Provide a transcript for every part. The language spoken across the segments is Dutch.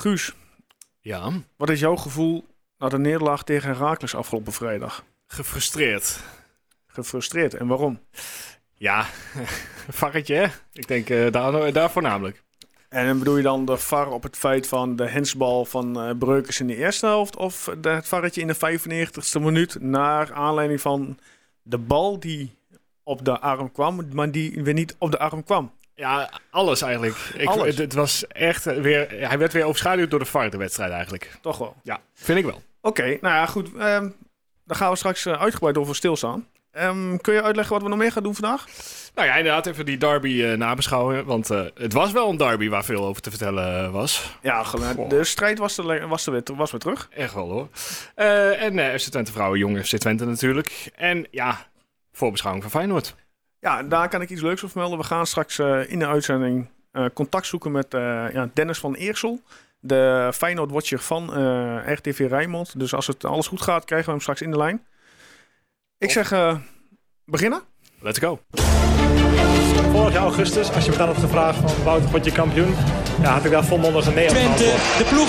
Guus, Ja, wat is jouw gevoel na de nederlaag tegen Herakles afgelopen vrijdag? gefrustreerd. Gefrustreerd. En waarom? Ja, varretje hè? Ik denk eh, daar, daar voornamelijk. En dan bedoel je dan de VAR op het feit van de hensbal van eh Breukers in de eerste helft? Of de, het varretje in de 95ste minuut naar aanleiding van de bal die op de arm kwam, maar die weer niet op de arm kwam? Ja, alles eigenlijk. Ik, Alles. Het, het was echt eh, weer... Hij werd weer overschaduwd door de VAR, de wedstrijd eigenlijk. Toch wel. Ja, vind ik wel. Oké, nou ja, goed. daar gaan we straks eh, uitgebreid over stilstaan. Ehm kun je uitleggen wat we nog meer gaan doen vandaag? Nou ja, inderdaad even die derby eh, nabeschouwen. Want het was wel een derby waar veel over te vertellen was. Ja, de strijd was, er, was, er weer, was weer terug. Echt wel hoor. Eh, en FC Twente vrouwen, jonge FC Twente natuurlijk. En ja, voorbeschouwing van Feyenoord. Ja, daar kan ik iets leuks over melden. We gaan straks eh, in de uitzending eh, contact zoeken met eh, ja, Dennis van Eersel. De Feyenoord-watcher van eh, RTV Rijnmond. Dus als het alles goed gaat, krijgen we hem straks in de lijn. Ik zeg, eh, beginnen? Let's go. Vorig jaar augustus, als je me dan had gevraagd van Wouter, word je kampioen? Ja, had ik daar volmondig een nee op Twente, de ploeg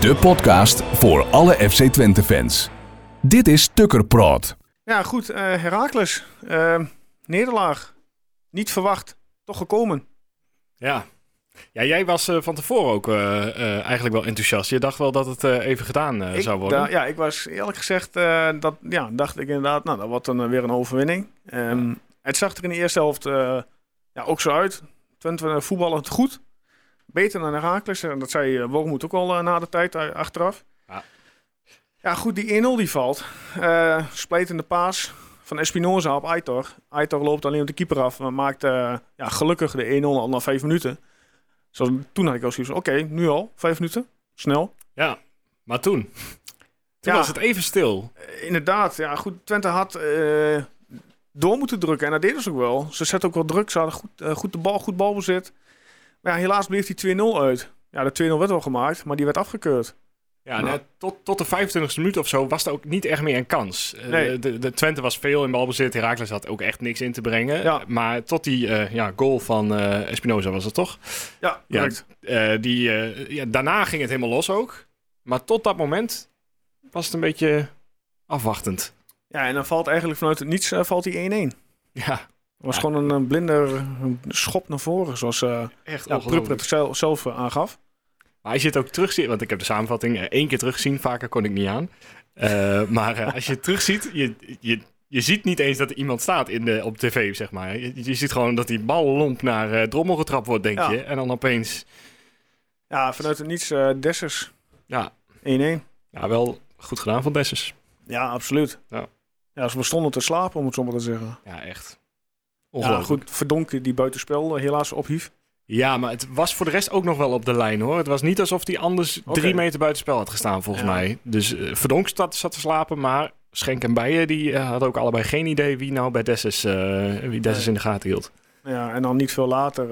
De podcast voor alle FC Twente fans. Dit is Tukker Praat. Ja, goed. eh Herakles. eh, nederlaag. Niet verwacht. Toch gekomen. Ja. Ja, jij was eh, van tevoren ook eh, eh, eigenlijk wel enthousiast. Je dacht wel dat het eh, even gedaan eh, Ik, zou worden. da- ja, ik was eerlijk gezegd, eh, dat, ja, dacht ik inderdaad, nou, dat wordt dan weer een overwinning. Ehm, Het zag er in de eerste helft eh, ja, ook zo uit. Twente voetballend goed. Beter dan Herakles. En dat zei uh, Wormoed ook al eh, na de tijd eh, achteraf. Ja. Ja, goed, die 1-0 die valt. Eh splijtende paas van Espinoza op Aitor. Aitor loopt alleen op de keeper af. Maar maakt eh, ja, gelukkig de 1-0 al na 5 minuten. Zoals, toen had ik al zoiets van, oké, nu al, 5 minuten. Snel. Ja, maar toen. Toen Ja. was het even stil. Eh, Inderdaad, ja goed. Twente had eh, door moeten drukken en dat deden ze ook wel. Ze zetten ook wel druk, ze hadden goed, eh, goed de bal, goed balbezit. Maar ja, helaas bleef die 2-0 uit. Ja, de 2-0 werd wel gemaakt, maar die werd afgekeurd. Ja, Nou. net tot, tot de 25e minuut of zo was er ook niet echt meer een kans. Eh, Nee. de, de Twente was veel in balbezit. Herakles had ook echt niks in te brengen. Ja. Maar tot die eh, ja, goal van eh Espinoza was het toch? Ja, Ja, correct. Die, ja, daarna ging het helemaal los ook. Maar tot dat moment was het een beetje afwachtend. Ja, en dan valt eigenlijk vanuit het niets valt die 1-1. Ja, was Ja. gewoon een, een blinde een schop naar voren, zoals eh echt ja, het zelf, zelf eh, aangaf. Maar als je het ook terugziet, want ik heb de samenvatting eh, één keer teruggezien, vaker kon ik niet aan. Maar als je het terugziet, je, je, je ziet niet eens dat er iemand staat in de, op tv, zeg maar. Je, je ziet gewoon dat die bal lomp naar Drommel getrapt wordt, denk Ja. je. En dan opeens, Ja, vanuit het niets Dessers 1-1. ja, ja, wel goed gedaan van Dessus. Ja, absoluut. Ja. Ja, ze stonden te slapen, om het zo maar te zeggen. Ja, echt. Ja, goed, Verdonk die buitenspel eh, helaas ophief. Ja, maar het was voor de rest ook nog wel op de lijn hoor. Het was niet alsof hij anders drie meter buiten spel had gestaan, volgens Ja. mij. Dus eh, Verdonk zat, zat te slapen, maar Schenk en Bijen die eh, hadden ook allebei geen idee wie nou bij Dessus, wie Dessus in de gaten hield. Ja, en dan niet veel later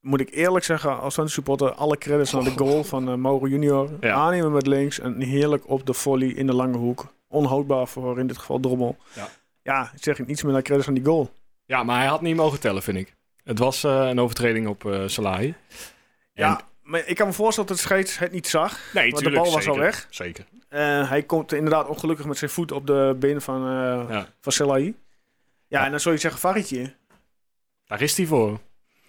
moet ik eerlijk zeggen, als Twente supporter, alle credits naar de goal van Mauro Junior. Ja. Aannemen met links en heerlijk op de volley in de lange hoek. Onhoudbaar voor in dit geval Drommel. Ja. Ja, ik zeg niets meer naar credits aan die goal. Ja, maar hij had niet mogen tellen, vind ik. Het was eh, een overtreding op Salahi. Ja, maar ik kan me voorstellen dat de scheids het niet zag. nee, want de bal was al weg. Zeker. Eh, hij komt inderdaad ongelukkig met zijn voet op de benen van, eh Ja, van Selahi. Ja, Ja. en dan zou je zeggen, varretje. daar is hij voor.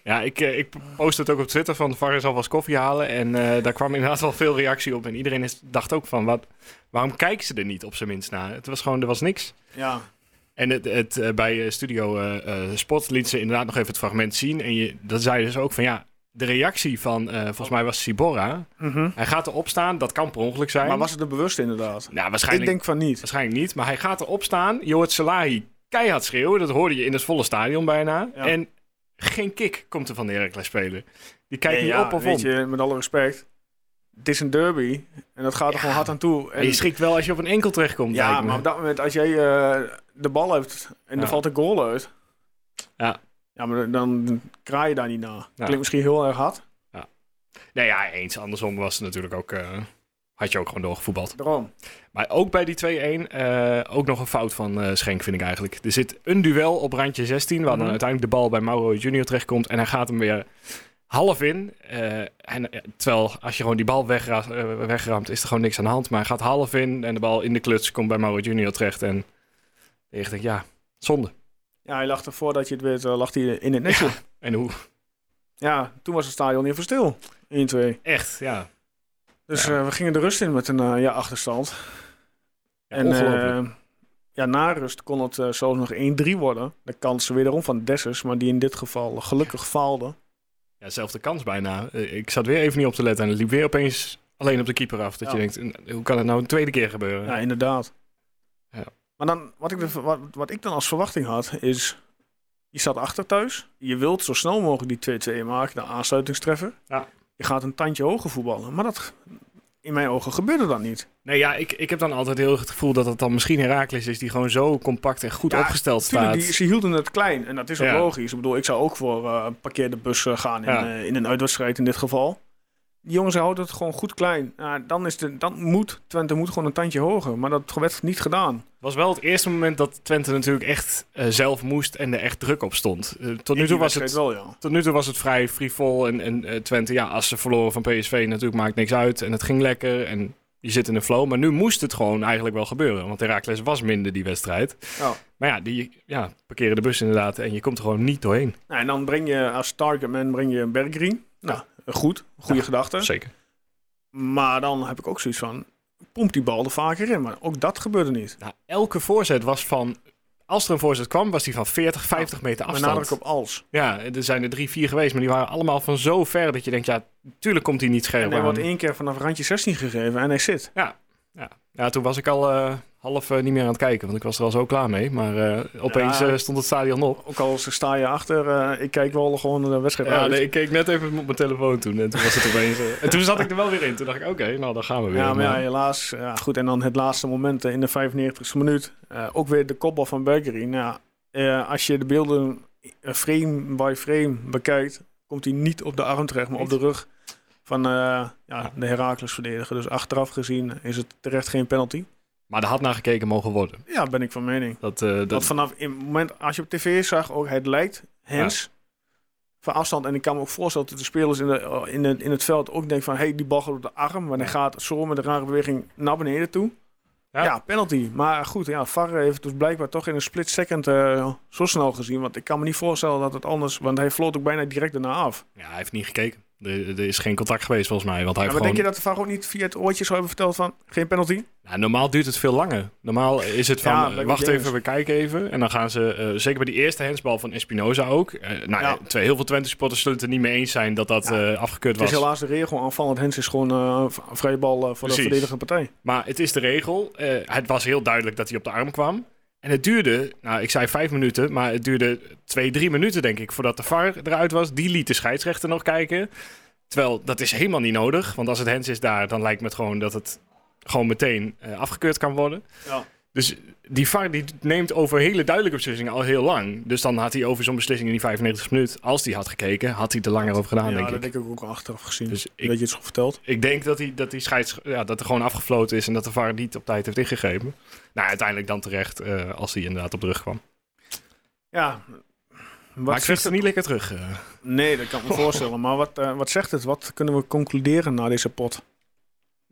Ja, ik, ik post het ook op Twitter van de VAR is alvast koffie halen. En daar kwam inderdaad wel veel reactie op. En iedereen is, dacht ook van, wat, waarom kijken ze er niet op zijn minst naar? Het was gewoon, er was niks. Ja, En het, het, eh, bij eh, Studio eh, eh, Spot liet ze inderdaad nog even het fragment zien. En je, dat zei dus ook van, ja, de reactie van, eh, volgens mij was Sibora. Mhm. Hij gaat erop staan, dat kan per ongeluk zijn. maar was het er bewust inderdaad? Nou, Ik waarschijnlijk, denk van niet. waarschijnlijk niet. Maar hij gaat erop staan. Je hoort Salahi keihard schreeuwen. Dat hoorde je in het volle stadion bijna. Ja. En geen kick komt er van de Heracles spelen. Die kijkt Nee, niet ja, op of weet om. je, met alle respect. het is een derby. En dat gaat er gewoon hard aan toe. En je schrikt wel als je op een enkel terechtkomt. ja, maar op dat moment, als jij eh, de bal hebt en Ja. er valt een goal uit. Ja. Ja, maar dan kraai je daar niet naar. Klinkt misschien heel erg hard. Nee, ja, eens. Andersom was het natuurlijk ook... eh, had je ook gewoon doorgevoetbald. Daarom. Maar ook bij die 2-1, eh, ook nog een fout van eh, Schenk, vind ik eigenlijk. Er zit een duel op randje 16, waar dan Mhm. uiteindelijk de bal bij Mauro Junior terechtkomt. En hij gaat hem weer half in. En, terwijl als je gewoon die bal wegra wegraamt, is er gewoon niks aan de hand. Maar hij gaat half in en de bal in de kluts komt bij Mauro Junior terecht. En ik denk, ja, zonde. Ja, hij lag er voordat je het weet, eh, lag hij in het netje. Ja. En hoe? toen was het stadion even stil. 1-2. Echt, ja. Dus Ja. eh, we gingen de rust in met een eh, ja, achterstand. ja en ja, na rust kon het eh, zelfs nog 1-3 worden. De kans wederom van Dessers, maar die in dit geval gelukkig faalde. ja, zelfde kans bijna. Ik zat weer even niet op te letten en het liep weer opeens alleen op de keeper af. Dat Ja. je denkt, hoe kan het nou een tweede keer gebeuren? Ja, inderdaad. Ja. Maar dan, wat, ik, wat, wat ik dan als verwachting had, is... Je staat achter thuis. Je wilt zo snel mogelijk die 2-2 maken, de aansluitingstreffer. Ja. Je gaat een tandje hoger voetballen. Maar dat, in mijn ogen gebeurde dat niet. Nee, ja, ik, ik heb dan altijd heel het gevoel dat het dan misschien Herakles is die gewoon zo compact en goed Ja, opgesteld Tuurlijk, staat. die, ze hielden het klein. En dat is ook Ja. logisch. Ik bedoel, ik zou ook voor eh parkeerde bus gaan in, Ja. eh, in een uitwedstrijd in dit geval. Die jongens houden het gewoon goed klein. Ja, dan, is de, dan moet Twente moet gewoon een tandje hoger. Maar dat werd niet gedaan. Het was wel het eerste moment dat Twente natuurlijk echt eh, zelf moest en er echt druk op stond. Eh, tot, nu toe was het, wel, ja. tot nu toe was het vrij frivol. En, en eh, Twente, ja, als ze verloren van PSV natuurlijk maakt niks uit. En het ging lekker en je zit in een flow. Maar nu moest het gewoon eigenlijk wel gebeuren. Want Herakles was minder die wedstrijd. Maar ja, die ja, parkeren de bus inderdaad en je komt er gewoon niet doorheen. Nou, en dan breng je als targetman breng je Berggreen. Nou, goed. Goede gedachte. Zeker. Maar dan heb ik ook zoiets van... Pomp die bal er vaker in. Maar ook dat gebeurde niet. Nou, elke voorzet was van... Als er een voorzet kwam, was die van 40, 50 meter Met afstand. nadruk op als. Ja, er zijn er drie, vier geweest, maar die waren allemaal van zo ver dat je denkt, ja, tuurlijk komt hij niet scherp En hij wordt één keer vanaf randje 16 gegeven en hij zit. Ja. ja, toen was ik al eh, half eh, niet meer aan het kijken, want ik was er al zo klaar mee. Maar eh, opeens Ja. eh, stond het stadion op. Ook al sta je achter, ik kijk wel gewoon de wedstrijd Ja, uit. nee, ik keek net even op mijn telefoon toen en toen was het opeens... en toen zat ik er wel weer in. Toen dacht ik, oké, nou dan gaan we weer. Ja, maar ja, helaas. Ja, goed, en dan het laatste moment in de 95e minuut. ook weer de kopbal van Bergerin. Eh, als je de beelden frame by frame bekijkt, komt hij niet op de arm terecht, maar op de rug van ja, de Heracles verdediger. Dus achteraf gezien is het terecht geen penalty. Maar er had naar gekeken mogen worden. Ja, ben ik van mening. Dat, eh, dat, vanaf in het moment, als je op tv zag, ook het lijkt Hens van afstand. En ik kan me ook voorstellen dat de spelers in, de, in, het in het veld ook denken van... hey, die bal gaat op de arm, maar hij gaat zo met een rare beweging naar beneden toe. Ja. Ja, penalty. Maar goed, ja, VAR heeft dus blijkbaar toch in een split second eh, zo snel gezien. Want ik kan me niet voorstellen dat het anders... Want hij floot ook bijna direct daarna af. ja, hij heeft niet gekeken. Er, er is geen contact geweest volgens mij. Want hij Ja, maar gewoon... denk je dat de VAR ook niet via het oortje zou hebben verteld van... geen penalty? Nou, normaal duurt het veel langer. Normaal is het van, Ja, eh, wacht even, we kijken even. En dan gaan ze, eh, zeker bij die eerste hensbal van Espinoza ook. eh, nou, Ja. twee, heel veel Twente supporters zullen het er niet mee eens zijn dat dat eh, afgekeurd Het is was. helaas de regel aanvallend. Hens is gewoon een vrije bal voor Precies. de verdedigende partij. Maar het is de regel. Het was heel duidelijk dat hij op de arm kwam. En het duurde, nou ik zei vijf minuten, maar het duurde twee, drie minuten denk ik voordat de VAR eruit was. Die liet de scheidsrechter nog kijken. Terwijl dat is helemaal niet nodig. Want als het hens is daar, dan lijkt me het gewoon dat het gewoon meteen eh, afgekeurd kan worden. Ja. Dus die VAR die neemt over hele duidelijke beslissingen al heel lang. Dus dan had hij over zo'n beslissing in die 95 minuten, als hij had gekeken, had hij er langer over gedaan, ja, denk dat ik. denk ik ook achteraf gezien. Dus dat ik, je het zo vertelt. ik denk dat, hij, dat die scheids, ja, dat er gewoon afgefloten is en dat de VAR niet op tijd heeft ingegrepen. Nou, uiteindelijk dan terecht eh, als hij inderdaad op de rug kwam. Ja. Wat maar ik kreeg er niet lekker terug. eh. Nee, dat kan ik me voorstellen. Maar wat, eh, wat zegt het? Wat kunnen we concluderen na deze pot?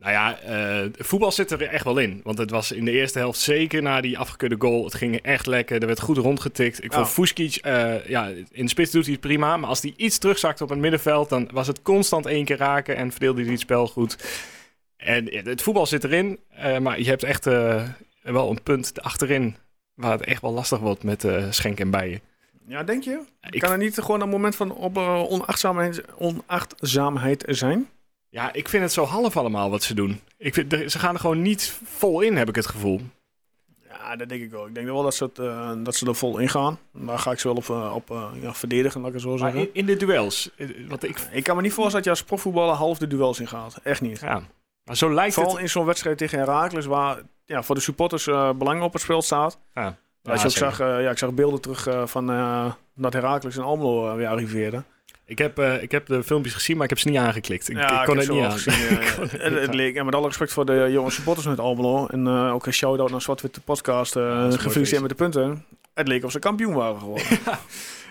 Nou ja, eh, voetbal zit er echt wel in. Want het was in de eerste helft zeker na die afgekeurde goal. Het ging echt lekker. Er werd goed rondgetikt. Ik vond Fuskic, eh, ja, in de spits doet hij het prima. Maar als hij iets terugzakte op het middenveld, dan was het constant één keer raken en verdeelde hij het spel goed. En het voetbal zit erin. eh, maar je hebt echt wel een punt achterin waar het echt wel lastig wordt met Schenk en Bijen. Ja, denk je? Ik, Kan er niet gewoon een moment van op, onachtzaamheid, onachtzaamheid zijn? Ja, ik vind het zo half allemaal wat ze doen. Ik vind, ze gaan er gewoon niet vol in, heb ik het gevoel. Ja, dat denk ik wel. Ik denk wel dat ze, het, eh, dat ze er vol in gaan. Daar ga ik ze wel op, eh, op eh, ja, verdedigen, laat ik het zo zeggen. in, in de duels, wat ik... Ik kan me niet voorstellen dat je als profvoetballer half de duels in gaat. Echt niet. Ja, maar zo lijkt Vooral het... in zo'n wedstrijd tegen Heracles, waar ja, voor de supporters belang op het spel staat. Ja, Als je ook zag, ja, ik zag beelden terug van dat Heracles in Almelo weer arriveerde. Ik heb, eh, ik heb de filmpjes gezien, maar ik heb ze niet aangeklikt. Ik, ja, ik kon het niet wel aan. gezien, eh, het, het leek, en met alle respect voor de jonge supporters met Almelo. En eh, ook een shout-out naar Zwart-Witte Podcast. eh dat is een mooi gefeliciteerd met de punten. Het leek of ze kampioen waren geworden.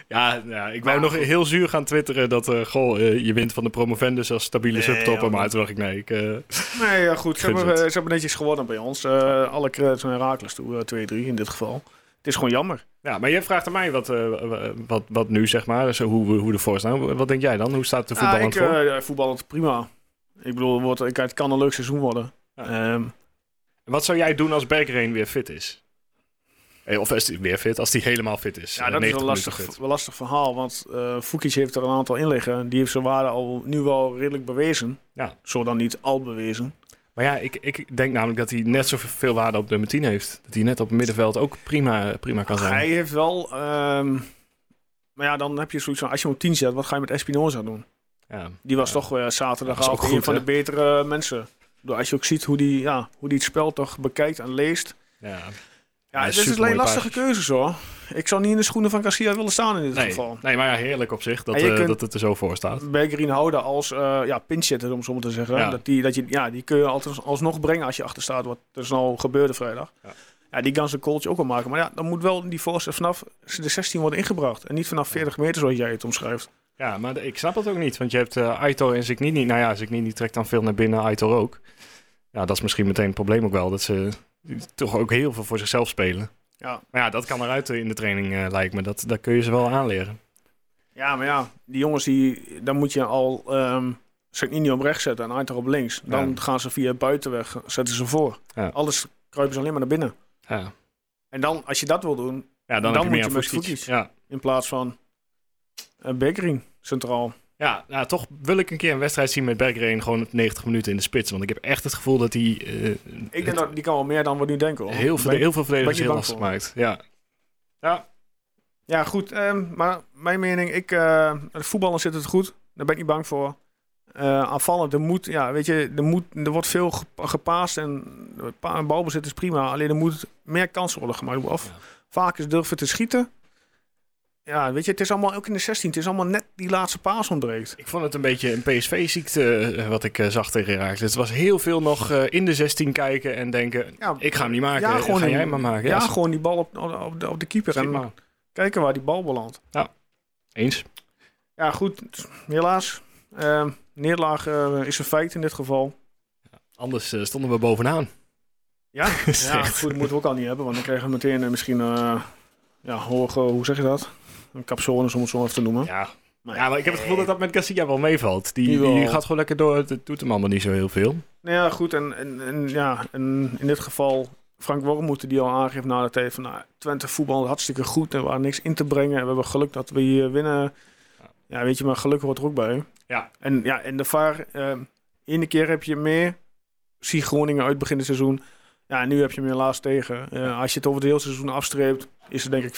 Ja, ja, ik wou nog heel zuur gaan twitteren dat eh, goh, eh, je wint van de promovendus als stabiele Nee, subtopper. Maar toen dacht ik, nee, ik, eh, nee, ja, goed. Ze hebben, het. eh, ze hebben netjes gewonnen bij ons. Eh, alle credits naar Heracles toe. eh, 2-3 in dit geval. Het is gewoon jammer. Ja, maar jij vraagt aan mij wat, eh, wat, wat nu, zeg maar, dus hoe, we- hoe de voor staan. Wat denk jij dan? Hoe staat de voetbal Ah, ik voor? eh, voetballend prima. Ik bedoel, wordt, ik- het kan een leuk seizoen worden. Ja. Ehm, Wat zou jij doen als Bergereen weer fit is? Eh, Of is hij weer fit, als hij helemaal fit is? ja, dat is 90 een lastig, wel lastig verhaal. Want Fukic heeft er een aantal in liggen. Die heeft zijn waarde al nu wel redelijk bewezen. Ja. Zo dan niet al bewezen. Maar ja, ik, ik denk namelijk dat hij net zoveel waarde op nummer 10 heeft. Dat hij net op het middenveld ook prima, prima kan zijn. Hij heeft wel... ehm, maar ja, dan heb je zoiets van... Als je hem op 10 zet, wat ga je met Espinoza doen? Ja. Die was Ja. toch uh, Dat zaterdag ook goed, een van hè? de betere mensen. Ik bedoel, Als je ook ziet hoe die, ja, hoe die het spel toch bekijkt en leest. Ja. Ja, het is alleen lastige keuzes hoor. Ik zou niet in de schoenen van Garcia willen staan in dit Nee, geval. nee, maar ja, heerlijk op zich dat, eh, dat het er zo voor staat. Bergerin houden als eh ja, pinchitter, om zo maar te zeggen. Ja. Dat die, dat je, ja, die kun je altijd alsnog brengen als je achter staat. Wat dus nou gebeurde vrijdag. Ja. Ja. die kan zijn kooltje ook wel maken. Maar ja, dan moet wel die voorstel vanaf de 16 worden ingebracht. En niet vanaf 40 meter zoals jij het omschrijft. Ja, maar ik snap het ook niet. Want je hebt eh Aitor en Zignini. Nou ja, Zignini trekt dan veel naar binnen, Aitor ook. Ja, dat is misschien meteen het probleem ook wel. Dat ze toch ook heel veel voor zichzelf spelen. Ja. Maar ja, dat kan eruit in de training, eh, lijkt me. Dat, dat kun je ze wel aanleren. ja, maar ja, die jongens, die, dan moet je al ehm Sagnini op rechts zetten en Aitor op links. Dan Ja. gaan ze via buitenweg, zetten ze voor. Ja. Alles kruipen ze alleen maar naar binnen. Ja, En dan, als je dat wil doen, ja dan, Dan je moet je met. Fukic. Ja. in plaats van uh, Bergerin centraal. Ja, nou, toch wil ik een keer een wedstrijd zien met Bergereen gewoon 90 minuten in de spits. Want ik heb echt het gevoel dat hij eh, Ik denk dat die kan wel meer dan we nu denken. Hoor. heel, veel, heel veel verdedigers heel lastig maakt. Ja. Ja, Ja, goed. ehm, maar mijn mening, ik, eh de voetballen zit het goed. Daar ben ik niet bang voor. Eh aanvallen, er moet, ja, weet je, er, moet, er wordt veel gepa- gepaast en balbezit is prima. Alleen er moet meer kansen worden gemaakt. Of Ja. vaak is durven te schieten. Ja, weet je, het is allemaal, ook in de 16, het is allemaal net die laatste paas ontbreekt. ik vond het een beetje een PSV-ziekte eh, wat ik eh, zag tegen Herakles. Het was heel veel nog eh, in de 16 kijken en denken, Ja, ik ga hem niet maken, ja, ga gewoon jij in- maar maken. Ja, Ja, gewoon die bal op, op, de, op de keeper en maar. kijken waar die bal belandt. Eens. Ja, goed. Helaas. Ehm neerlaag is een feit in dit geval. Anders stonden we bovenaan. Ja, ja goed, dat moeten we ook al niet hebben. Want dan krijgen we meteen misschien, ja, hoge, hoe zeg je dat? Een capsone, om het zo even te noemen. Ja. Maar- ja, maar ik heb het gevoel dat dat met Garcia wel meevalt. Die, Die gaat gewoon lekker door. Het doet hem allemaal niet zo heel veel. Nou ja, goed. En, en, en, ja, en in dit geval Frank Wormoed die al aangeeft na de tijd van nou, Twente voetbal hartstikke goed en we waren niks in te brengen. En we hebben geluk dat we hier winnen. Ja, weet je, maar geluk hoort er ook bij. Ja. En ja, en de VAR, eh ene keer heb je meer, zie Groningen uit begin het seizoen. Ja, nu heb je hem helaas tegen. Eh, als je het over het hele seizoen afstreept, is het denk ik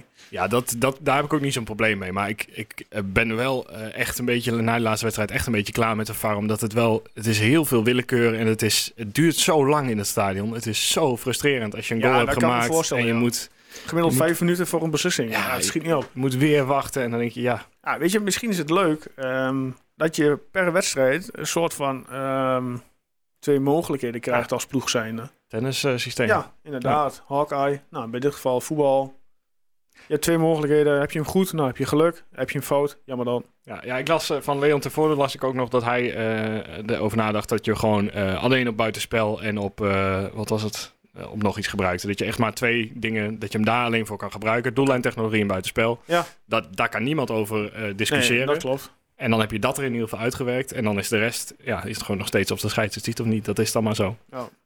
50-50. Ja, dat, dat, daar heb ik ook niet zo'n probleem mee. Maar ik, ik eh, ben wel eh, echt een beetje, na de laatste wedstrijd, echt een beetje klaar met de VAR. Omdat het wel, het is heel veel willekeur en het, is, het duurt zo lang in het stadion. Het is zo frustrerend als je een Ja, goal hebt gemaakt en je ja. moet, Gemiddeld Je moet- vijf minuten voor een beslissing. Ja, Ja, het schiet niet op. je moet weer wachten. En dan denk je, ja, Ja, weet je, misschien is het leuk ehm, dat je per wedstrijd een soort van ehm, twee mogelijkheden krijgt als ploeg zijnde. tennis eh, systeem. Ja, inderdaad. Hawkeye. Nou, bij dit geval voetbal. Je hebt twee mogelijkheden. Heb je hem goed? Nou, heb je geluk. Heb je hem fout? Jammer dan. Ja, ja, ik las eh, van Leon Tevoorde las ik ook nog dat hij eh, erover nadacht dat je gewoon alleen op buitenspel en op, wat was het, op nog iets gebruikte. Dat je echt maar twee dingen, dat je hem daar alleen voor kan gebruiken. Doellijntechnologie en buitenspel. Ja. Dat, daar kan niemand over Nee, discussiëren. dat klopt. En dan heb je dat er in ieder geval uitgewerkt. En dan is de rest, ja, is het gewoon nog steeds of de scheids het ziet of niet. Dat is dan maar zo.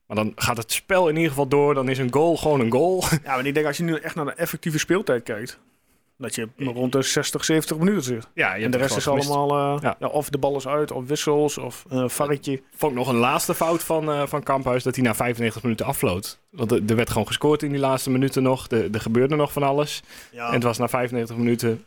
Maar dan gaat het spel in ieder geval door. Dan is een goal gewoon een goal. Ja, maar ik denk als je nu echt naar de effectieve speeltijd kijkt. dat je rond de 60, 70 minuten zit. Ja, En de rest is gemist. allemaal, eh, Ja. ja. of de bal is uit, of wissels, of eh varretje. Vond ik nog een laatste fout van, eh, van Kamphuis dat hij na 95 minuten afvloot. Want er, er werd gewoon gescoord in die laatste minuten nog. Er, er gebeurde nog van alles. Ja. En het was na 95 minuten.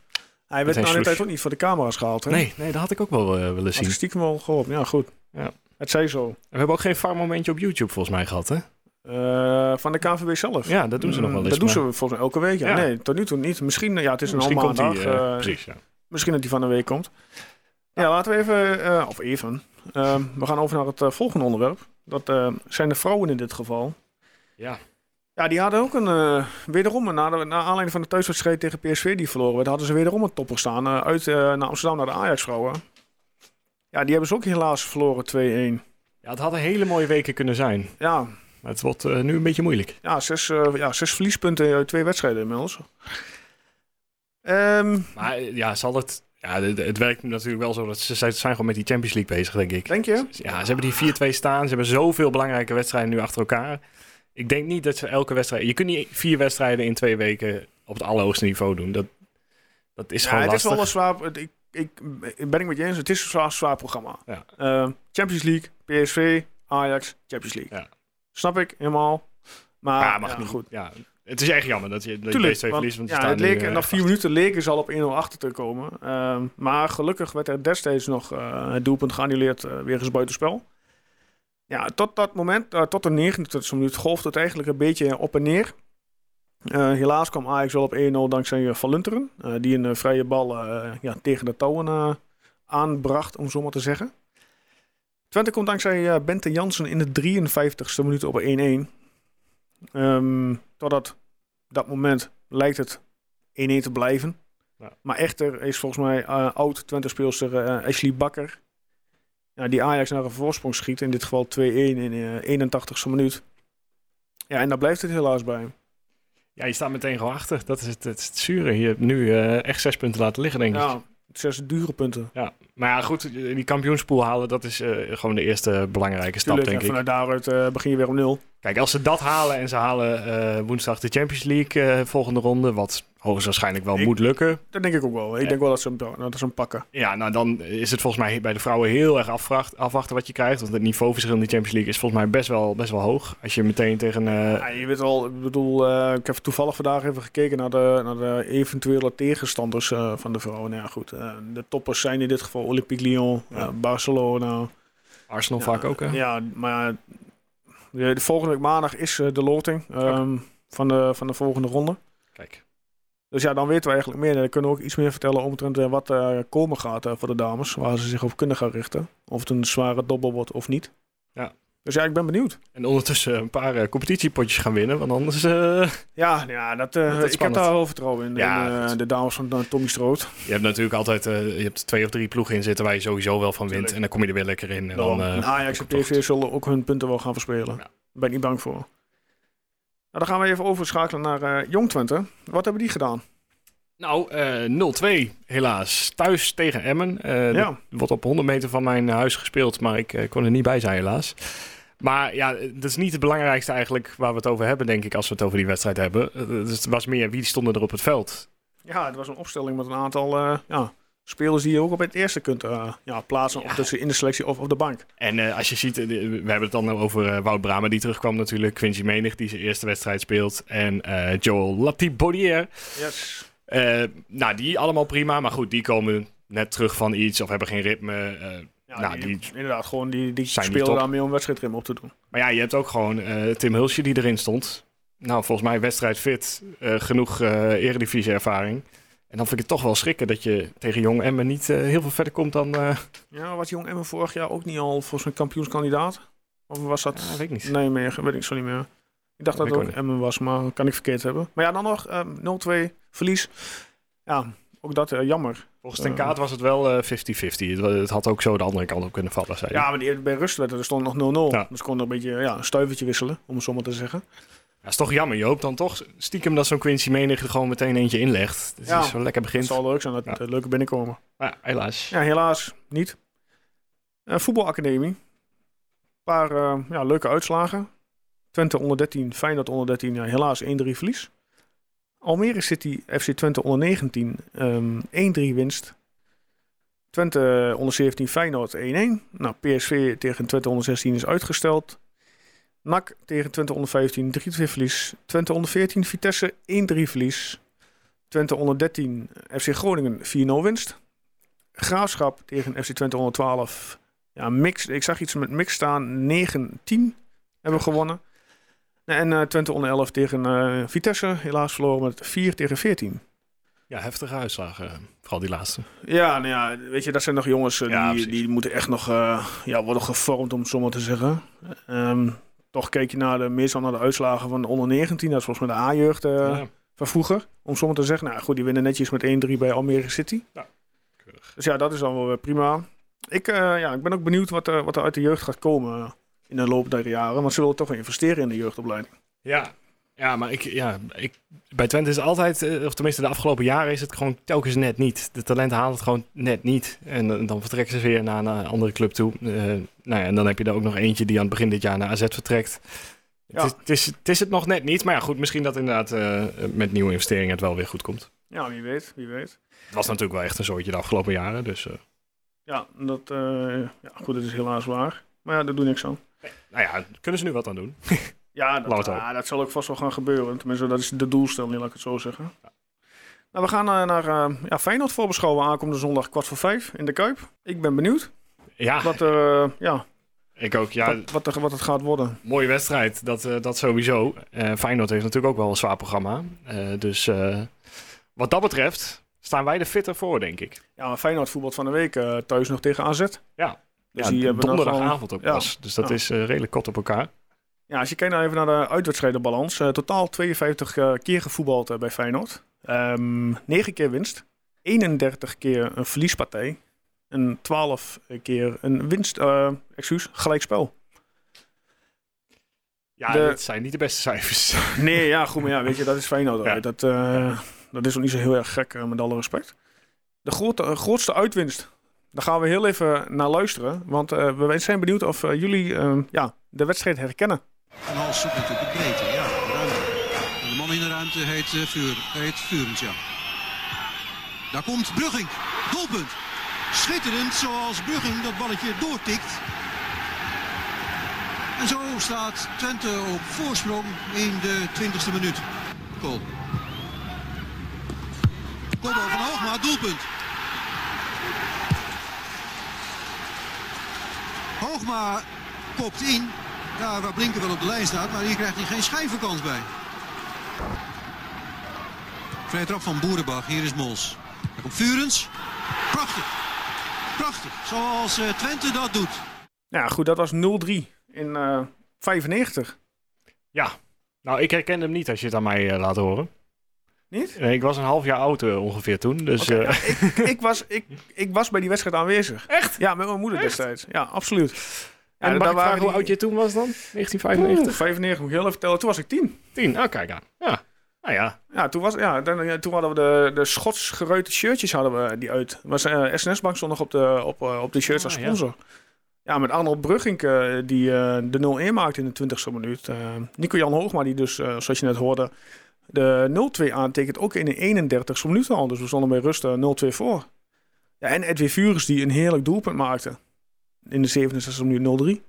Hij werd na de tijd ook niet voor de camera's gehaald. Hè? Nee, nee, dat had ik ook wel eh, willen Had zien. ik stiekem wel geholpen. Ja, goed. Ja. Het zij zo. En we hebben ook geen VAR-momentje op YouTube volgens mij gehad, hè? Eh, van de KNVB zelf. Ja, dat doen ze nog wel eens. Dat doen ze volgens mij elke week. Ja. Ja. Nee, tot nu toe niet. Misschien, ja, het is een Misschien komt maandag. hij. eh, precies, ja. Misschien dat die van de week komt. Ja, laten we even, of even. we gaan over naar het volgende onderwerp. Dat zijn de vrouwen in dit geval. Ja. Ja, die hadden ook een, eh, wederom, een- na, de, na aanleiding van de thuiswedstrijd tegen PSV die verloren werd, hadden ze wederom een topper staan. eh, uit eh, naar Amsterdam naar de Ajax-vrouwen. Ja, die hebben ze ook helaas verloren 2-1. ja, het hadden hele mooie weken kunnen zijn. Ja, Maar het wordt nu een beetje moeilijk. ja, zes, ja, zes verliespunten uit twee wedstrijden inmiddels. Ehm, Maar ja, zal het... Ja, het, het werkt natuurlijk wel zo dat ze ze zijn gewoon met die Champions League bezig, denk ik. denk je? Ja, ze hebben die 4-2 staan. Ze hebben zoveel belangrijke wedstrijden nu achter elkaar. Ik denk niet dat ze elke wedstrijd... Je kunt niet vier wedstrijden in twee weken op het allerhoogste niveau doen. Dat, dat is ja, gewoon het lastig. is wel een zwaar. Ik, ik, ben ik met je eens. Het is een zwaar, zwaar programma. Ja. Eh, Champions League, PSV, Ajax, Champions League. Ja. Snap ik helemaal. Maar ja, mag niet. goed. Ja, het is echt jammer dat je, dat je Tuurlijk, deze twee verliest. Want ja, het nu, leek, eh, en na vier minuten leken ze al op 1-0 achter te komen. Ehm, maar gelukkig werd er destijds nog eh, het doelpunt geannuleerd uh, wegens buitenspel. Ja, tot dat moment, eh, tot de 29e minuut, golfde het eigenlijk een beetje op en neer. Uh, helaas kwam Ajax wel op 1-0 dankzij uh, Van Lunteren. Uh, die een vrije bal ja, tegen de touwen aanbracht, om zo maar te zeggen. Twente komt dankzij Bente Jansen in de 53ste minuut op 1-1. Um, totdat dat moment lijkt het 1-1 te blijven. Ja. Maar echter is volgens mij oud Twente speelster uh, Ashley Bakker. Ja, die Ajax naar een voorsprong schiet. In dit geval 2-1 in de 81ste minuut. Ja, en daar blijft het helaas bij. Ja, je staat meteen gewoon achter. Dat is het, het, is het zure. Je hebt nu uh, echt zes punten laten liggen, denk ik. Ja, zes dure punten. Ja, maar ja, goed, die kampioenspool halen, dat is uh, gewoon de eerste belangrijke stap, Tuurlijk, denk ik. Vanuit daaruit uh, begin je weer op nul. Kijk, als ze dat halen en ze halen uh, woensdag de Champions League volgende ronde, wat hoogstwaarschijnlijk wel ik, moet lukken. Dat denk ik ook wel. Ik denk wel dat ze, hem, dat ze hem pakken. Ja, nou dan is het volgens mij bij de vrouwen heel erg afwacht, afwachten wat je krijgt. Want het niveauverschil in de Champions League is volgens mij best wel, best wel hoog. Als je meteen tegen... Uh... Ja, je weet wel, ik bedoel, uh, ik heb toevallig vandaag even gekeken naar de, naar de eventuele tegenstanders uh, van de vrouwen. Nou ja, goed, de toppers zijn in dit geval Olympique Lyon, ja. Barcelona. Arsenal ja, vaak ook, hè? Ja, maar de, de volgende week maandag is de loting um, van, de, van de volgende ronde. Kijk. Dus ja, dan weten we eigenlijk meer. Dan kunnen we ook iets meer vertellen omtrent uh, wat er komen gaat uh, voor de dames. Waar ze zich op kunnen gaan richten. Of het een zware dobbel wordt of niet. Ja. Dus ja, ik ben benieuwd. En ondertussen een paar uh, competitiepotjes gaan winnen, want anders... ja, ja dat, dat ik heb daar wel vertrouwen in. Ja, in de dames van Tommy Stroot. Je hebt natuurlijk altijd je hebt twee of drie ploegen in zitten waar je sowieso wel van wint. En dan kom je er weer lekker in. En, dan, en Ajax en PSV zullen ook hun punten wel gaan verspelen. Ja. Daar ben ik niet bang voor. Nou, dan gaan we even overschakelen naar Jong Twente. Wat hebben die gedaan? Nou, uh, 0-2 helaas. Thuis tegen Emmen. Uh, ja. wordt op 100 meter van mijn huis gespeeld, maar ik uh, kon er niet bij zijn helaas. Maar ja, dat is niet het belangrijkste eigenlijk waar we het over hebben, denk ik, als we het over die wedstrijd hebben. Dus het was meer wie stonden er op het veld. Ja, het was een opstelling met een aantal ja, spelers die je ook op het eerste kunt ja, plaatsen. Ja. Of tussen in de selectie of op de bank. En als je ziet, we hebben het dan over Wout Brama die terugkwam natuurlijk. Quincy Menig die zijn eerste wedstrijd speelt. En Joel Latibaudier. Yes. Uh, nou, die allemaal prima. Maar goed, die komen net terug van iets of hebben geen ritme. Uh, ja, nou, die, die, inderdaad, gewoon die, die spelen daarmee om wedstrijdritme op te doen. Maar ja, je hebt ook gewoon uh, Tim Hulsje die erin stond. Nou, volgens mij wedstrijd fit. genoeg eredivisie-ervaring. En dan vind ik het toch wel schrikken dat je tegen Jong Emmen niet heel veel verder komt dan... Ja, was Jong Emmen vorig jaar ook niet al volgens mij kampioenskandidaat? Of was dat... Ja, weet ik niet. Nee, meer, weet ik zo niet meer. Ik dacht dat het ook Emmen was, maar kan ik verkeerd hebben. Maar ja, dan nog um, 0-2 verlies. Ja, ook dat uh, jammer. Volgens Ten Kaat was het wel 50-50. Uh, het, het, had ook zo de andere kant op kunnen vallen. Zei ja, maar die, bij rust werd er stond nog 0-0. Ja. Dus kon er een beetje ja, een stuivertje wisselen, om het zo maar te zeggen. Ja, is toch jammer, Joop. Dan toch stiekem dat zo'n Quincy Menig er gewoon meteen eentje inlegt. Dus ja, zo lekker begint. Het zal leuk zijn dat ja. het leuke binnenkomen. Ja, helaas. Ja, helaas niet. Uh, voetbalacademie. Een paar uh, ja, leuke uitslagen. Twente onder 13, Feyenoord onder 13. Ja, helaas 1-3 verlies. Almere City, FC Twente onder 19, ehm 1-3 winst. Twente onder 17, Feyenoord 1-1. Nou, PSV tegen Twente onder 16 is uitgesteld. NAC tegen Twente onder 15, 3-2 verlies. Twente onder 14, Vitesse 1-3 verlies. Twente onder 13, FC Groningen 4-0 winst. Graafschap tegen FC Twente onder 12. Ja, mix. Ik zag iets met mix staan. 9-10 hebben we gewonnen. En eh, Twente onder 11 tegen eh, Vitesse. Helaas verloren met 4 tegen 14. Ja, heftige uitslagen. eh, Vooral die laatste. Ja, nou ja, weet je, dat zijn nog jongens Ja, die, precies. die moeten echt nog ja, worden gevormd, om het zo maar te zeggen. Ehm, toch keek je naar de, meestal naar de uitslagen van de onder 19. Dat is volgens mij de A-jeugd eh, Ja, van vroeger. Om maar te zeggen. Nou goed, die winnen netjes met 1-3 bij Almere City. keurig. Dus ja, dat is dan wel weer prima. Ik, eh, ja, ik ben ook benieuwd wat, er wat er uit de jeugd gaat komen in de loop der jaren. Want ze willen toch wel investeren in de jeugdopleiding. Ja, ja maar ik, ja, ik, bij Twente is het altijd, eh, of tenminste de afgelopen jaren, is het gewoon telkens net niet. De talenten halen het gewoon net niet. En dan- dan vertrekken ze weer naar een andere club toe. Eh, nou ja, en dan heb je er ook nog eentje die aan het begin dit jaar naar AZ vertrekt. Ja. Het, is, het, is, het is het nog net niet. Maar ja, goed, misschien dat inderdaad eh, met nieuwe investeringen het wel weer goed komt. Ja, wie weet, wie weet. Het was natuurlijk wel echt een soortje de afgelopen jaren. Dus eh, Ja, dat, eh, ja, goed, dat is helaas waar. Maar ja, daar doe niks aan. nou ja, kunnen ze nu wat aan doen. Ja, dat, ah, dat zal ook vast wel gaan gebeuren. Tenminste, dat is de doelstelling, laat ik het zo zeggen. Nou, we gaan eh, naar eh, ja, Feyenoord voorbeschouwen aankomende zondag kwart voor vijf in de Kuip. Ik ben benieuwd Ja, wat, er, eh, ja, ik ook. Ja, wat, wat, er, wat het gaat worden. mooie wedstrijd, dat, dat sowieso. Feyenoord heeft natuurlijk ook wel een zwaar programma. Dus wat dat betreft staan wij er fitter voor, denk ik. Ja, maar Feyenoord voetbalt van de week thuis nog tegen AZ. Ja. Dus ja, die hebben donderdagavond ook ja. pas. Dus dat is redelijk kort op elkaar. Ja, als je kijkt nou even naar de uitwedstrijdenbalans. eh, totaal 52 eh, keer gevoetbald eh, bij Feyenoord. Ehm 9 keer winst. 31 keer een verliespartij. En 12 keer een winst, excuus, gelijkspel. Ja, De- dat zijn niet de beste cijfers. Nee, ja, goed, maar ja, weet je, dat is Feyenoord. Ja. Dat, dat is ook niet zo heel erg gek, met alle respect. De grote, grootste uitwinst, daar gaan we heel even naar luisteren. Want we zijn benieuwd of jullie eh, ja, de wedstrijd herkennen. En Hals zoekt natuurlijk de breedte, ja, de de man in de ruimte heet, eh heet Vurens. Daar komt Brugging, doelpunt. Schitterend zoals Brugging dat balletje doortikt. En zo staat Twente op voorsprong in de 20e minuut. Goal. Kopbal van Hoogma, doelpunt. Hoogma kopt in. Ja, waar Blinken wel op de lijn staat, maar hier krijgt hij geen schijnvakantie bij. Vrije trap van Boerenbach, hier is Mols. Daar komt Vurens. Prachtig. Prachtig, zoals eh, Twente dat doet. Ja, goed, dat was 0-3 in eh 95. nou, ik herken hem niet als je het aan mij eh, laat horen. Niet? Nee, ik was een half jaar oud ongeveer toen. Dus eh, ja, ik, ik, was, ik, ik was bij die wedstrijd aanwezig. Echt? Ja, met mijn moeder Echt? destijds. Ja, absoluut. Ja, en mag ik vragen hoe oud je toen was dan? Oeh, 1995? 95 moet ik heel even vertellen. Toen was ik 10. 10. Oh, kijk aan. Ja. Nou ja, Ja, toen, was, ja, dan, ja, toen hadden we de, de Schots geruite shirtjes hadden we die uit. Was, eh SNS Bank stond nog op de, op, eh, op de shirts als Ah, ja. sponsor. Ja, met Arnold Brugging eh, die de 0-1 maakte in de 20ste minuut. Nico-Jan Hoogma die dus, zoals je net hoorde, de 0-2 aantekent ook in de 31ste minuut al. Dus we stonden bij rust eh, 0-2 voor. Ja, en Edwin Fures die een heerlijk doelpunt maakte. In de 67ste minuut 0-3.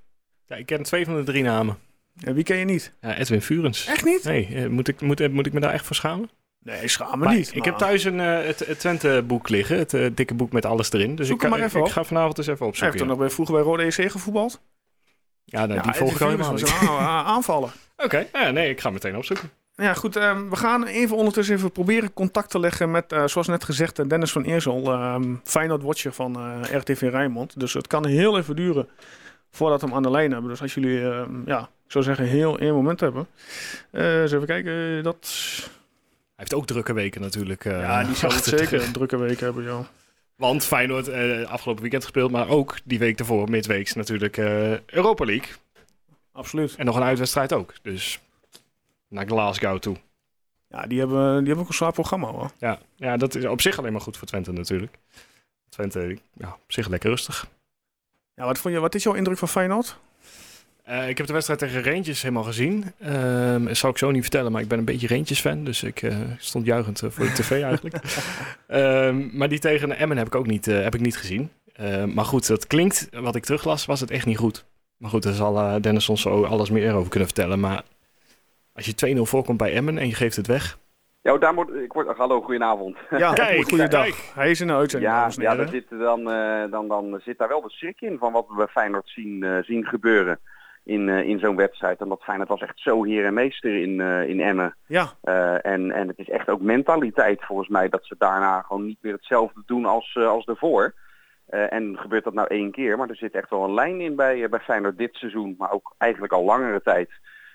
ja, ik ken twee van de drie namen. En wie ken je niet? Ja, Edwin Furens. Echt niet? Nee, eh, moet ik, moet, eh, moet ik me daar echt voor schamen? Nee, schaam me Maar niet. Ik maar- heb thuis een, eh, het, het Twente-boek liggen. Het dikke boek met alles erin. Dus Zoek ik, maar even ik op. ga vanavond eens even Hij heeft opzoeken. toen Ja, nog bij, vroeger bij Rode EC gevoetbald. ja, nou, Ja, die volg ik helemaal niet. was een a- aanvaller. Oké, ja, nee, ik ga meteen opzoeken. Ja, goed. ehm, we gaan even ondertussen even proberen contact te leggen met, eh, zoals net gezegd, eh, Dennis van Eersel, ehm Feyenoord-watcher van eh, RTV Rijnmond. Dus het kan heel even duren voordat we hem aan de lijn hebben. Dus als jullie, ehm, ja, ik zou zeggen, heel één moment hebben. Eens even kijken, dat... Hij heeft ook drukke weken natuurlijk. ja, die zal het zeker een drukke week hebben, joh. Want Feyenoord afgelopen weekend gespeeld, maar ook die week ervoor, midweeks natuurlijk, Europa League. Absoluut. En nog een uitwedstrijd ook. Dus naar Glasgow toe. Ja, die hebben, die hebben ook een zwaar programma, hoor. Ja, ja, dat is op zich alleen maar goed voor Twente natuurlijk. Twente, ja, op zich lekker rustig. Ja, wat, vond je, wat is jouw indruk van Feyenoord? Eh, ik heb de wedstrijd tegen Rangers helemaal gezien. Ehm, dat zou ik zo niet vertellen, maar ik ben een beetje Rangers-fan. Dus ik eh, stond juichend eh, voor de tv eigenlijk. Ehm, maar die tegen Emmen heb ik ook niet, heb ik niet gezien. Ehm, maar goed, dat klinkt, wat ik teruglas, was het echt niet goed. Maar goed, daar zal Dennis ons zo alles meer over kunnen vertellen. Maar als je 2-0 voorkomt bij Emmen en je geeft het weg. Ja, daar moet, ik word, hallo, goedenavond. Ja, Kijk, goeiedag. kijk. Hij is in de uitzending, Ja, en ja daar zit dan, eh, dan, dan zit daar wel de schrik in van wat we bij Feyenoord zien, eh, zien gebeuren in, eh, in zo'n wedstrijd. Omdat Feyenoord was echt zo heer en meester in, eh, in Emmen. Ja, Eh, en, en het is echt ook mentaliteit volgens mij dat ze daarna gewoon niet meer hetzelfde doen als, als daarvoor. Eh, en gebeurt dat nou één keer, maar er zit echt wel een lijn in bij, bij Feyenoord dit seizoen, maar ook eigenlijk al langere tijd.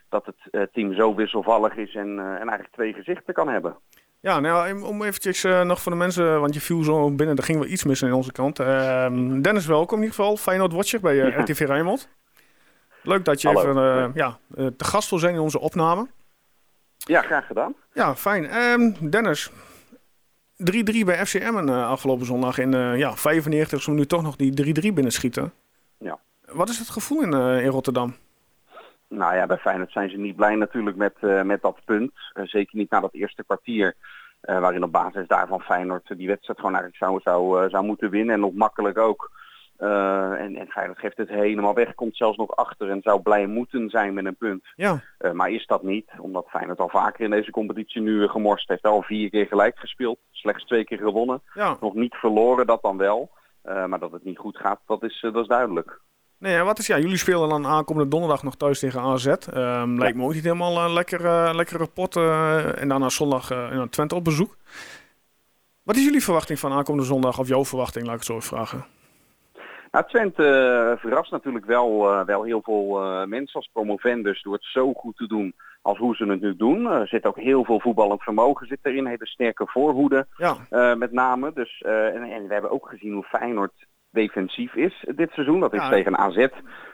Dat het eh, team zo wisselvallig is en, eh, en eigenlijk twee gezichten kan hebben. Ja, nou, om eventjes eh, nog voor de mensen, want je viel zo binnen, er ging wel iets mis aan onze kant. Ehm, Dennis, welkom in ieder geval. Feyenoord Watcher bij eh, RTV Rijnmond. Leuk dat je Hallo. even ja, te gast wil zijn in onze opname. Ja, graag gedaan. Ja, fijn. Ehm, Dennis, 3-3 bij FC Emmen eh, afgelopen zondag. In ja, 95 ze nu toch nog die 3-3 binnenschieten. Ja. Wat is het gevoel in, in Rotterdam? Nou ja, bij Feyenoord zijn ze niet blij natuurlijk met, eh, met dat punt. Eh, zeker niet na dat eerste kwartier. eh, waarin op basis daarvan Feyenoord die wedstrijd gewoon eigenlijk zou, zou, zou moeten winnen. En nog makkelijk ook. En, en Feyenoord geeft het helemaal weg. Komt zelfs nog achter en zou blij moeten zijn met een punt. Ja, maar is dat niet, omdat Feyenoord al vaker in deze competitie nu gemorst heeft. Al vier keer gelijk gespeeld. Slechts twee keer gewonnen. ja. Nog niet verloren, dat dan wel. Maar dat het niet goed gaat, dat is, dat is duidelijk. Nee, ja, wat is, ja, jullie spelen dan aankomende donderdag nog thuis tegen AZ. Ehm, Lijkt me ook niet helemaal een lekker, eh, lekkere pot. eh, en daarna zondag eh, in Twente op bezoek. Wat is jullie verwachting van aankomende zondag? Of jouw verwachting, laat ik het zo even vragen. Nou, Twente eh, verrast natuurlijk wel, eh, wel heel veel eh, mensen als promovendus door het zo goed te doen als hoe ze het nu doen. Er zit ook heel veel voetballend vermogen zit erin, hele sterke voorhoede Ja, eh, met name. Dus, eh, en, en we hebben ook gezien hoe Feyenoord defensief is dit seizoen. Dat is Ja. tegen AZ.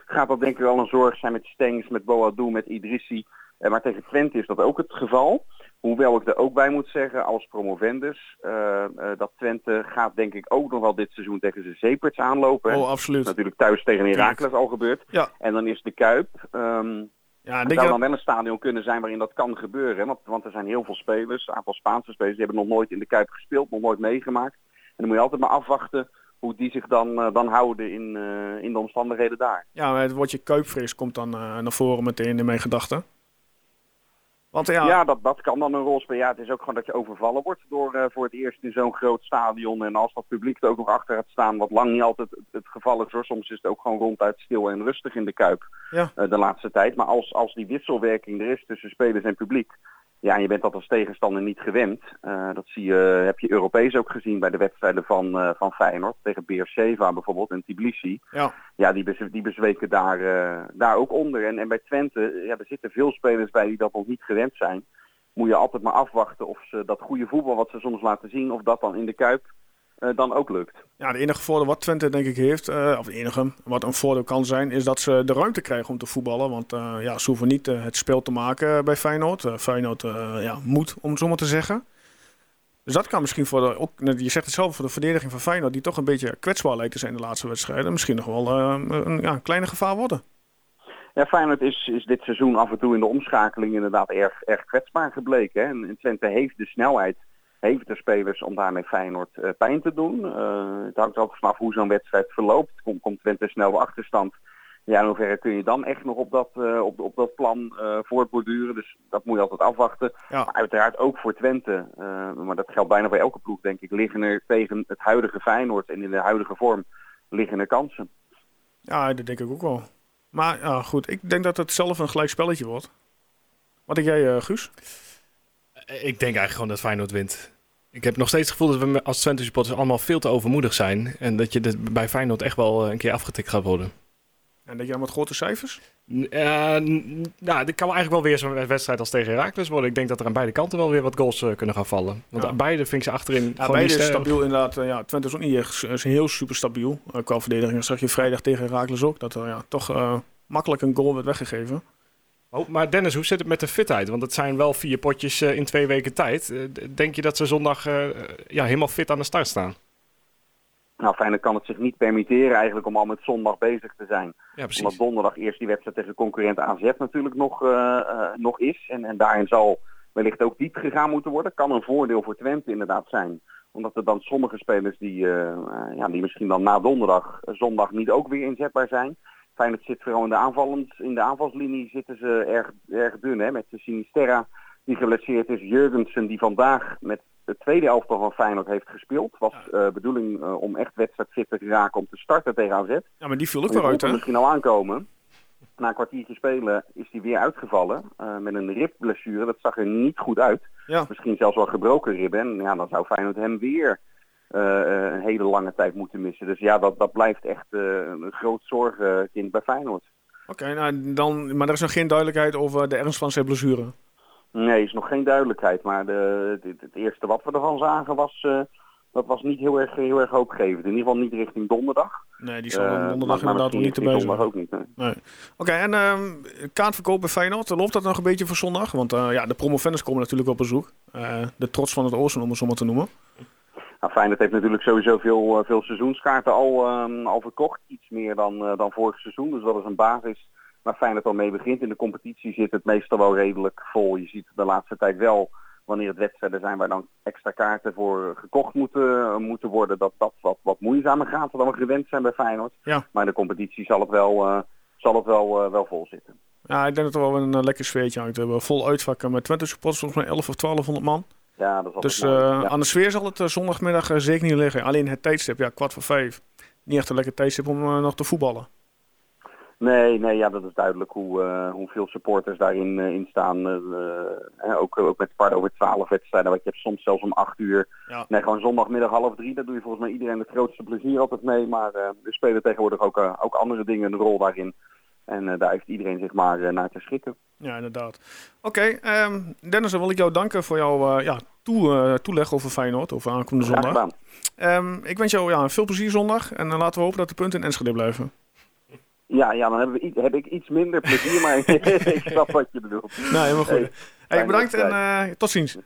Gaat dat denk ik wel een zorg zijn met Stengs, met Boadou, met Idrissi. Eh, maar tegen Twente is dat ook het geval. Hoewel ik er ook bij moet zeggen, als promovendus, eh, eh, dat Twente gaat denk ik ook nog wel dit seizoen tegen de Zeeperts aanlopen. oh, Dat is absoluut. natuurlijk thuis tegen Heracles al gebeurd. Ja. En dan is de Kuip. ehm Ja, het zou dan wel een stadion kunnen zijn waarin dat kan gebeuren. hè. Want, want er zijn heel veel spelers, een aantal Spaanse spelers, die hebben nog nooit in de Kuip gespeeld, nog nooit meegemaakt. En dan moet je altijd maar afwachten hoe die zich dan, eh, dan houden in, eh, in de omstandigheden daar. ja, het woordje kuipvrees komt dan eh, naar voren meteen in mijn gedachten. Want ja, Ja, dat, dat kan dan een rol spelen. Ja, het is ook gewoon dat je overvallen wordt door voor het eerst in zo'n groot stadion. En als dat publiek er ook nog achter gaat staan, wat lang niet altijd het, het geval is hoor. Soms is het ook gewoon ronduit stil en rustig in de Kuip Ja. de laatste tijd. Maar als, als die wisselwerking er is tussen spelers en publiek, ja, en je bent dat als tegenstander niet gewend. Eh, dat zie je, heb je Europees ook gezien bij de wedstrijden van, eh, van Feyenoord. Tegen Beersheva bijvoorbeeld in Tbilisi. ja. Ja, die, bez, die bezweken daar, eh, daar ook onder. En, en bij Twente, ja, er zitten veel spelers bij die dat nog niet gewend zijn. Moet je altijd maar afwachten of ze dat goede voetbal wat ze soms laten zien, of dat dan in de Kuip dan ook lukt. ja, de enige voordeel wat Twente denk ik heeft, eh, of het enige wat een voordeel kan zijn, is dat ze de ruimte krijgen om te voetballen. Want eh, ja, ze hoeven niet eh, het spel te maken bij Feyenoord. Eh, Feyenoord eh, ja, moet, om het zo maar te zeggen. Dus dat kan misschien voor de, ook, je zegt het zelf, voor de verdediging van Feyenoord, die toch een beetje kwetsbaar lijkt te zijn de laatste wedstrijden, misschien nog wel eh, een, ja, een kleine gevaar worden. Ja, Feyenoord is, is dit seizoen af en toe in de omschakeling inderdaad erg, erg kwetsbaar gebleken. Hè? En, en Twente heeft de snelheid, heeft de spelers om daarmee Feyenoord eh, pijn te doen. Eh, het hangt er altijd vanaf hoe zo'n wedstrijd verloopt. Komt, komt Twente snel op achterstand. Ja, in hoeverre kun je dan echt nog op dat, eh, op, op dat plan eh, voortborduren. Dus dat moet je altijd afwachten. Ja. Maar uiteraard ook voor Twente. eh, maar dat geldt bijna voor elke ploeg, denk ik. Liggen er tegen het huidige Feyenoord en in de huidige vorm liggen er kansen. Ja, dat denk ik ook wel. Maar ja, goed, ik denk dat het zelf een gelijk spelletje wordt. Wat denk jij, eh, Guus? Ik denk eigenlijk gewoon dat Feyenoord wint. Ik heb nog steeds het gevoel dat we als Twente supporters allemaal veel te overmoedig zijn. En dat je dit bij Feyenoord echt wel eh, een keer afgetikt gaat worden. En denk je dan met grote cijfers? Eh, nou, dit kan eigenlijk wel weer zo'n wedstrijd als tegen Heracles worden. Ik denk dat er aan beide kanten wel weer wat goals eh, kunnen gaan vallen. Want Ja. beide vind ik ze achterin Ja, gewoon beide is stabiel inderdaad. Ja, Twente is ook niet is heel super stabiel qua verdediging. Dat zag je vrijdag tegen Herakles ook. Dat er ja, toch makkelijk een goal werd weggegeven. Oh, maar Dennis, hoe zit het met de fitheid? Want het zijn wel vier potjes eh, in twee weken tijd. Eh, denk je dat ze zondag eh, ja, helemaal fit aan de start staan? Nou, Feyenoord kan het zich niet permitteren eigenlijk om al met zondag bezig te zijn. Ja, precies. Omdat donderdag eerst die wedstrijd tegen concurrent AZ natuurlijk nog, nog is. En, en daarin zal wellicht ook diep gegaan moeten worden. Kan een voordeel voor Twente inderdaad zijn. Omdat er dan sommige spelers die, ja, die misschien dan na donderdag, zondag niet ook weer inzetbaar zijn. Feyenoord zit vooral in de, aanvallend, in de aanvalslinie zitten ze erg, erg dun. Hè, met de Sinisterra die geblesseerd is. Jurgensen die vandaag met de tweede elftal van Feyenoord heeft gespeeld. Was eh bedoeling eh, om echt wedstrijdfit te raken om te starten tegen AZ. Ja, maar die viel ook weer uit, hè? misschien al aankomen. Na een kwartiertje spelen is hij weer uitgevallen. eh, met een ribblessure. Dat zag er niet goed uit. Ja. Misschien zelfs wel gebroken ribben. En ja, dan zou Feyenoord hem weer een hele lange tijd moeten missen. Dus ja, dat, dat blijft echt eh, een groot zorgenkind bij Feyenoord. Oké, nou, dan, maar er is nog geen duidelijkheid over de ernst van zijn blessure. Nee, is nog geen duidelijkheid. Maar de, het eerste wat we ervan zagen was, eh, dat was niet heel erg, heel erg hoopgevend. In ieder geval niet richting donderdag. Nee, die zal Eh, donderdag inderdaad nog misschien niet erbij zondag zijn. ook niet. Nee. Oké, en ehm kaartverkoop bij Feyenoord, loopt dat nog een beetje voor zondag? Want eh, ja, de promovenders komen natuurlijk op bezoek. Eh, de trots van het oosten, om het zo maar te noemen. Nou, Feyenoord heeft natuurlijk sowieso veel, eh, veel seizoenskaarten al, ehm, al verkocht. Iets meer dan, eh, dan vorig seizoen. Dus dat is een basis waar Feyenoord al mee begint. In de competitie zit het meestal wel redelijk vol. Je ziet de laatste tijd wel, wanneer het wedstrijden zijn waar dan extra kaarten voor gekocht moeten, moeten worden, dat dat wat, wat moeizamer gaat dan we gewend zijn bij Feyenoord. Ja. Maar in de competitie zal het wel, eh, zal het wel, wel vol zitten. Ja, ik denk dat er wel een lekker sfeertje hangt. We hebben vol uitvakken met Twente supporters, volgens mij 11 of 1200 man. Ja, dat Dus eh, aan de sfeer zal het eh, zondagmiddag eh, zeker niet liggen. Alleen het tijdstip, ja, kwart voor vijf. Niet echt een lekker tijdstip om nog te voetballen. Nee, nee, ja, dat is duidelijk hoe, eh, hoeveel supporters daarin eh, in staan. ook, ook met kwart over twaalf wedstrijden, wat je hebt soms zelfs om acht uur. Ja. Nee, gewoon zondagmiddag half drie, daar doe je volgens mij iedereen het grootste plezier altijd mee. Maar er spelen tegenwoordig ook, ook andere dingen een rol daarin. En eh, daar heeft iedereen zich maar eh, naar te schikken. Ja, inderdaad. Oké, ehm, Dennis, dan wil ik jou danken voor jouw eh, ja, toe, toeleg over Feyenoord, over aankomende zondag. Ehm, ik wens jou ja, veel plezier zondag en dan laten we hopen dat de punten in Enschede blijven. Ja, ja, dan hebben we, i- heb ik iets minder plezier, maar ik snap wat je bedoelt. Nou, helemaal goed. Hey, bedankt en eh, tot ziens.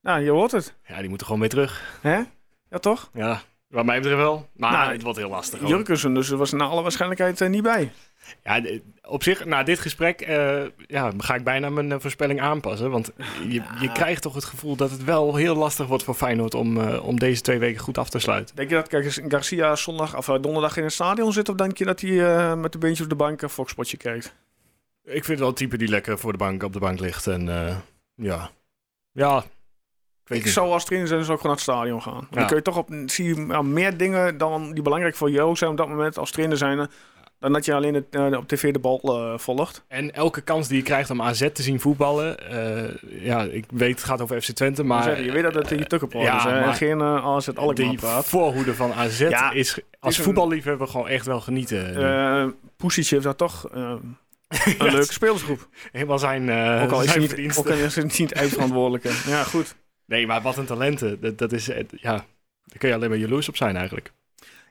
Nou, je hoort het. Ja, die moeten gewoon weer terug. Hè? Ja, toch? Ja, wat mij betreft wel. Maar Nou, het wordt heel lastig. Jurkensen, dus er was naar alle waarschijnlijkheid eh, niet bij. Ja, op zich, na dit gesprek eh, ja, ga ik bijna mijn eh, voorspelling aanpassen. Want je, je krijgt toch het gevoel dat het wel heel lastig wordt voor Feyenoord om, om deze twee weken goed af te sluiten. Denk je dat Gar- Garcia zondag of donderdag in het stadion zit? Of denk je dat hij met de beentjes op de bank een Foxpotje kijkt? Ik vind het wel een type die lekker voor de bank op de bank ligt. En ja, ja, ik niet. zou als trainer zijn, zou ik gewoon naar het stadion gaan. Dan kun je toch op, zie je ja, meer dingen dan die belangrijk voor jou zijn op dat moment als trainer zijn. Dan dat je alleen het, eh, op tv de bal eh, volgt. En elke kans die je krijgt om AZ te zien voetballen. eh, ja, ik weet het gaat over FC Twente, maar... Je weet dat het hier tukkenpot ja, is. hè, geen uh, het Alkmaar die praat. voorhoede van AZ Ja, is als is een- voetballiefhebber gewoon echt wel genieten. Eh Pusic heeft daar toch een leuke spelersgroep. Helemaal zijn, eh ook al is zijn niet, ook al is hij niet het eindverantwoordelijke. Ja, goed. Nee, maar wat een talenten. Dat, dat is, eh, ja, daar kun je alleen maar jaloers op zijn eigenlijk.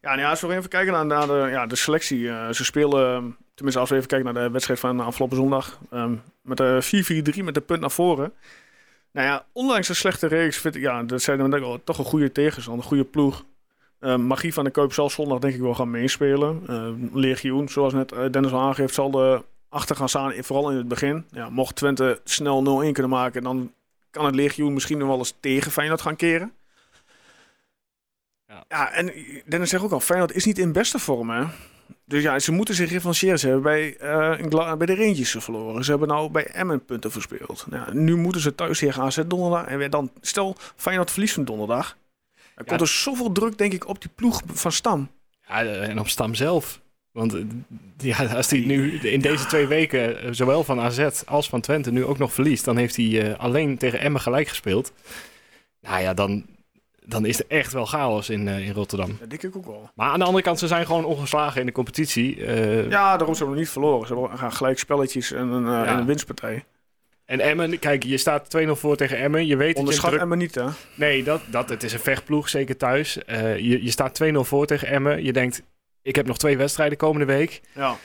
Ja, nou ja, als we even kijken naar, de, ja, de selectie. eh, ze spelen, eh, tenminste als we even kijken naar de wedstrijd van afgelopen zondag. ehm, met de 4-4-3 met de punt naar voren. Nou ja, ondanks de slechte reeks vind ik, ja, dat zijn wel toch een goede tegenstander, een goede ploeg. Eh, Magie van de Kuip zal zondag denk ik wel gaan meespelen. Eh, Legioen, zoals net eh, Dennis al aangeeft, zal de achter gaan staan, vooral in het begin. Ja, mocht Twente snel 0-1 kunnen maken, dan kan het Legioen misschien nog wel eens tegen Feyenoord gaan keren. Ja. Ja, en Dennis zegt ook al, Feyenoord is niet in beste vorm, hè. Dus ja, ze moeten zich revancheren. Ze hebben bij, eh, bij de Rangers verloren. Ze hebben nou bij Emmen punten verspeeld. Nou, nu moeten ze thuis tegen AZ donderdag. En weer dan, stel, Feyenoord verliest van donderdag. Er komt er zoveel druk, denk ik, op die ploeg van Stam. Ja, en op Stam zelf. Want eh, ja, als hij nu in deze twee weken, eh, zowel van AZ als van Twente, nu ook nog verliest, dan heeft hij eh, alleen tegen Emmen gelijk gespeeld. Nou ja, dan, dan is er echt wel chaos in, in Rotterdam. Dat denk ik ook wel. Maar aan de andere kant, ze zijn gewoon ongeslagen in de competitie. Ja, daarom ze hebben nog niet verloren. Ze gaan gelijk spelletjes en een, Ja. en een winstpartij. En Emmen, kijk, je staat 2-0 voor tegen Emmen. Je weet dat je Onderschat druk... Emmen niet, hè? Nee, dat, dat, het is een vechtploeg, zeker thuis. Je, je staat 2-0 voor tegen Emmen. Je denkt, ik heb nog twee wedstrijden komende week. Ja.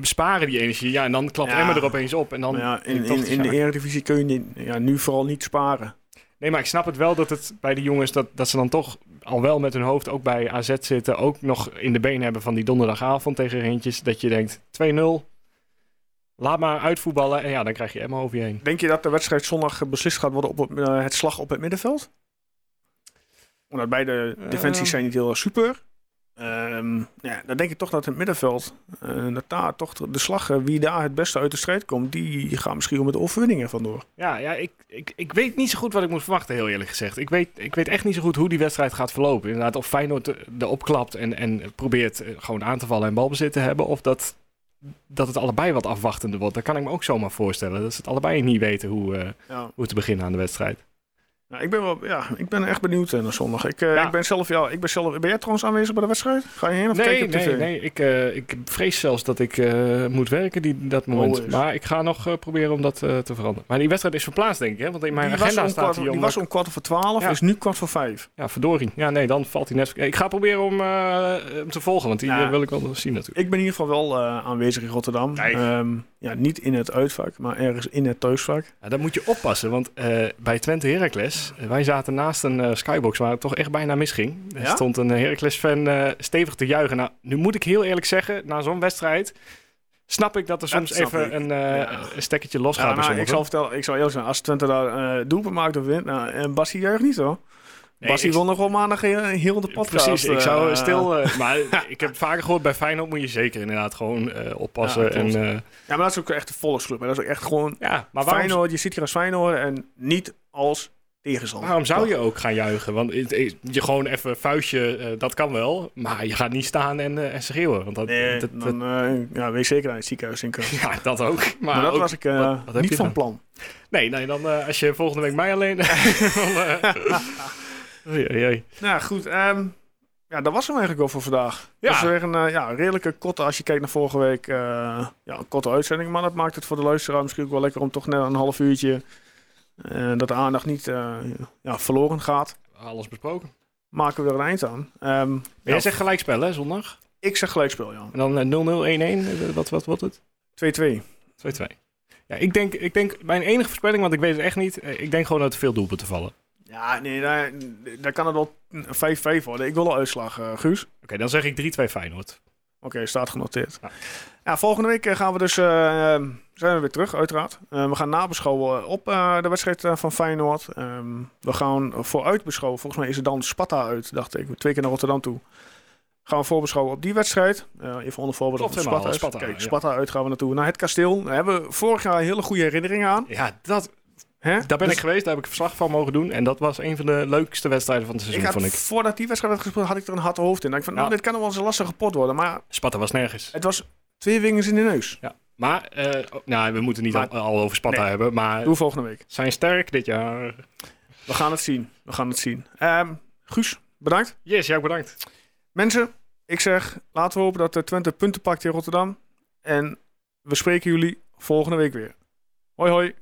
Sparen die energie. Ja, en dan klapt Ja. Emmen er opeens op. En dan ja, in, in, de Eredivisie kun je niet, ja, nu vooral niet sparen. Nee, maar ik snap het wel dat het bij de jongens... Dat, dat ze dan toch al wel met hun hoofd ook bij AZ zitten. Ook nog in de been hebben van die donderdagavond tegen Rentjes. Dat je denkt, 2-0. Laat maar uitvoetballen. En ja, dan krijg je Emma over je heen. Denk je dat de wedstrijd zondag beslist gaat worden op het, eh, het slag op het middenveld? Omdat beide defensies Eh. zijn niet heel super. Ehm, ja, dan denk ik toch dat het middenveld, eh, dat daar toch de slag, eh, wie daar het beste uit de strijd komt, die gaat misschien wel met de overwinningen vandoor. Ja, ja ik, ik, ik weet niet zo goed wat ik moet verwachten, heel eerlijk gezegd. Ik weet, ik weet echt niet zo goed hoe die wedstrijd gaat verlopen. Inderdaad, of Feyenoord erop klapt en, en probeert eh, gewoon aan te vallen en balbezit te hebben. Of dat, dat het allebei wat afwachtender wordt. Dat kan ik me ook zomaar voorstellen. Dat ze het allebei niet weten hoe, Ja. hoe te beginnen aan de wedstrijd. Nou, ik, ben wel, ja, ik ben echt benieuwd eh, naar zondag. Ik, eh, Ja. ik ben zelf, ja, ik ben zelf, ben jij trouwens aanwezig bij de wedstrijd? Ga je heen of kijk Nee, je op nee, tv? nee. Ik, eh, ik vrees zelfs dat ik moet werken die, dat moment. Oh, is. maar ik ga nog proberen om dat te veranderen. Maar die wedstrijd is verplaatst, denk ik. Hè? Want in mijn die agenda staat die om... was om kwart over twaalf, Ja. is nu kwart voor vijf. Ja, verdorie. Ja, nee, dan valt hij net... Ik ga proberen om hem te volgen, want die Ja. eh, wil ik wel zien natuurlijk. Ik ben in ieder geval wel aanwezig in Rotterdam. Kijk. Ehm, ja, niet in het uitvak, maar ergens in het thuisvak. Ja, dan moet je oppassen, want bij Twente Heracles, eh, wij zaten naast een eh, skybox waar het toch echt bijna misging. Er Ja? stond een Heracles-fan eh, stevig te juichen. Nou, nu moet ik heel eerlijk zeggen, na zo'n wedstrijd snap ik dat er soms even een, eh, Ja. een stekkertje losgaat Ja, bij nou, ik zal vertellen, ik zal eerlijk zijn, als Twente daar eh doelpunt maakt of wint, nou, en Bassie juicht niet hoor. Nee, Bassie ik- wil nog wel maandag heel, heel de podcast. Precies, ik zou eh, stil... eh, maar ik heb vaker gehoord, bij Feyenoord moet je zeker inderdaad gewoon eh, oppassen. Ja, en, eh, Ja, maar dat is ook echt een volksclub. Dat is ook echt gewoon ja, maar waarom, Feyenoord. Je ziet hier als Feyenoord en niet als tegenstander. waarom zou je ook gaan juichen? Want je gewoon even vuistje, eh, dat kan wel. Maar je gaat niet staan en, eh, en schreeuwen. Want dat, Nee, dat, dat- dan eh, ja, wees zeker aan het ziekenhuis in ja, dat ook. Maar, Maar, dat ook- was ik wat- wat heb niet van dan? plan. Nee, nee dan, als je volgende week mij alleen... oei, oei. Nou goed, ehm, ja, dat was hem eigenlijk wel voor vandaag. Ja. Dat is weer een ja, redelijke korte, als je kijkt naar vorige week, ja, een korte uitzending. Maar dat maakt het voor de luisteraar misschien ook wel lekker om toch net een half uurtje, dat de aandacht niet eh, ja, verloren gaat. Alles besproken. Maken we er een eind aan. Maar jij ja, zegt gelijkspel, hè, zondag? ik zeg gelijkspel, ja. En dan eh, 0-0-1-1, eh, wat, wat wordt het? 2-2. 2-2. Ja, ik denk, ik denk, mijn enige voorspelling, want ik weet het echt niet, eh, ik denk gewoon dat er veel doelpunten vallen. Ja, nee, daar, daar kan het wel 5-5 worden. Ik wil een uitslag, eh, Guus. Oké, dan zeg ik 3-2 Feyenoord. Oké, staat genoteerd. Ja. Ja. volgende week eh, gaan we dus, eh, zijn we weer terug, uiteraard. Eh, we gaan nabeschouwen op de wedstrijd van Feyenoord. Ehm, we gaan vooruit beschouwen. Volgens mij is het dan Sparta uit, dacht ik. Twee keer naar Rotterdam toe. Gaan we voorbeschouwen op die wedstrijd. Even onder voorbeeld op Sparta. Sparta, Kijk, ja. Sparta uit gaan we naartoe. Naar het kasteel. Daar hebben we vorig jaar hele goede herinneringen aan. Ja, dat, Hè? daar ben Dus ik geweest, daar heb ik verslag van mogen doen. En dat was een van de leukste wedstrijden van het ik seizoen, had, vond ik. Voordat die wedstrijd werd gespeeld, had ik er een hard hoofd in. Ik van, nou, Ja. dit kan nog wel eens een lastige pot worden. Maar Sparta was nergens. het was twee vingers in de neus. Ja. Maar, eh, oh, nou, we moeten niet Maar- al, al over Sparta Nee. hebben, maar Doe volgende week. zijn sterk dit jaar. We gaan het zien. We gaan het zien. Ehm, Guus, bedankt. Yes, jou bedankt. Mensen, ik zeg, laten we hopen dat de Twente punten pakt in Rotterdam. En we spreken jullie volgende week weer. Hoi hoi.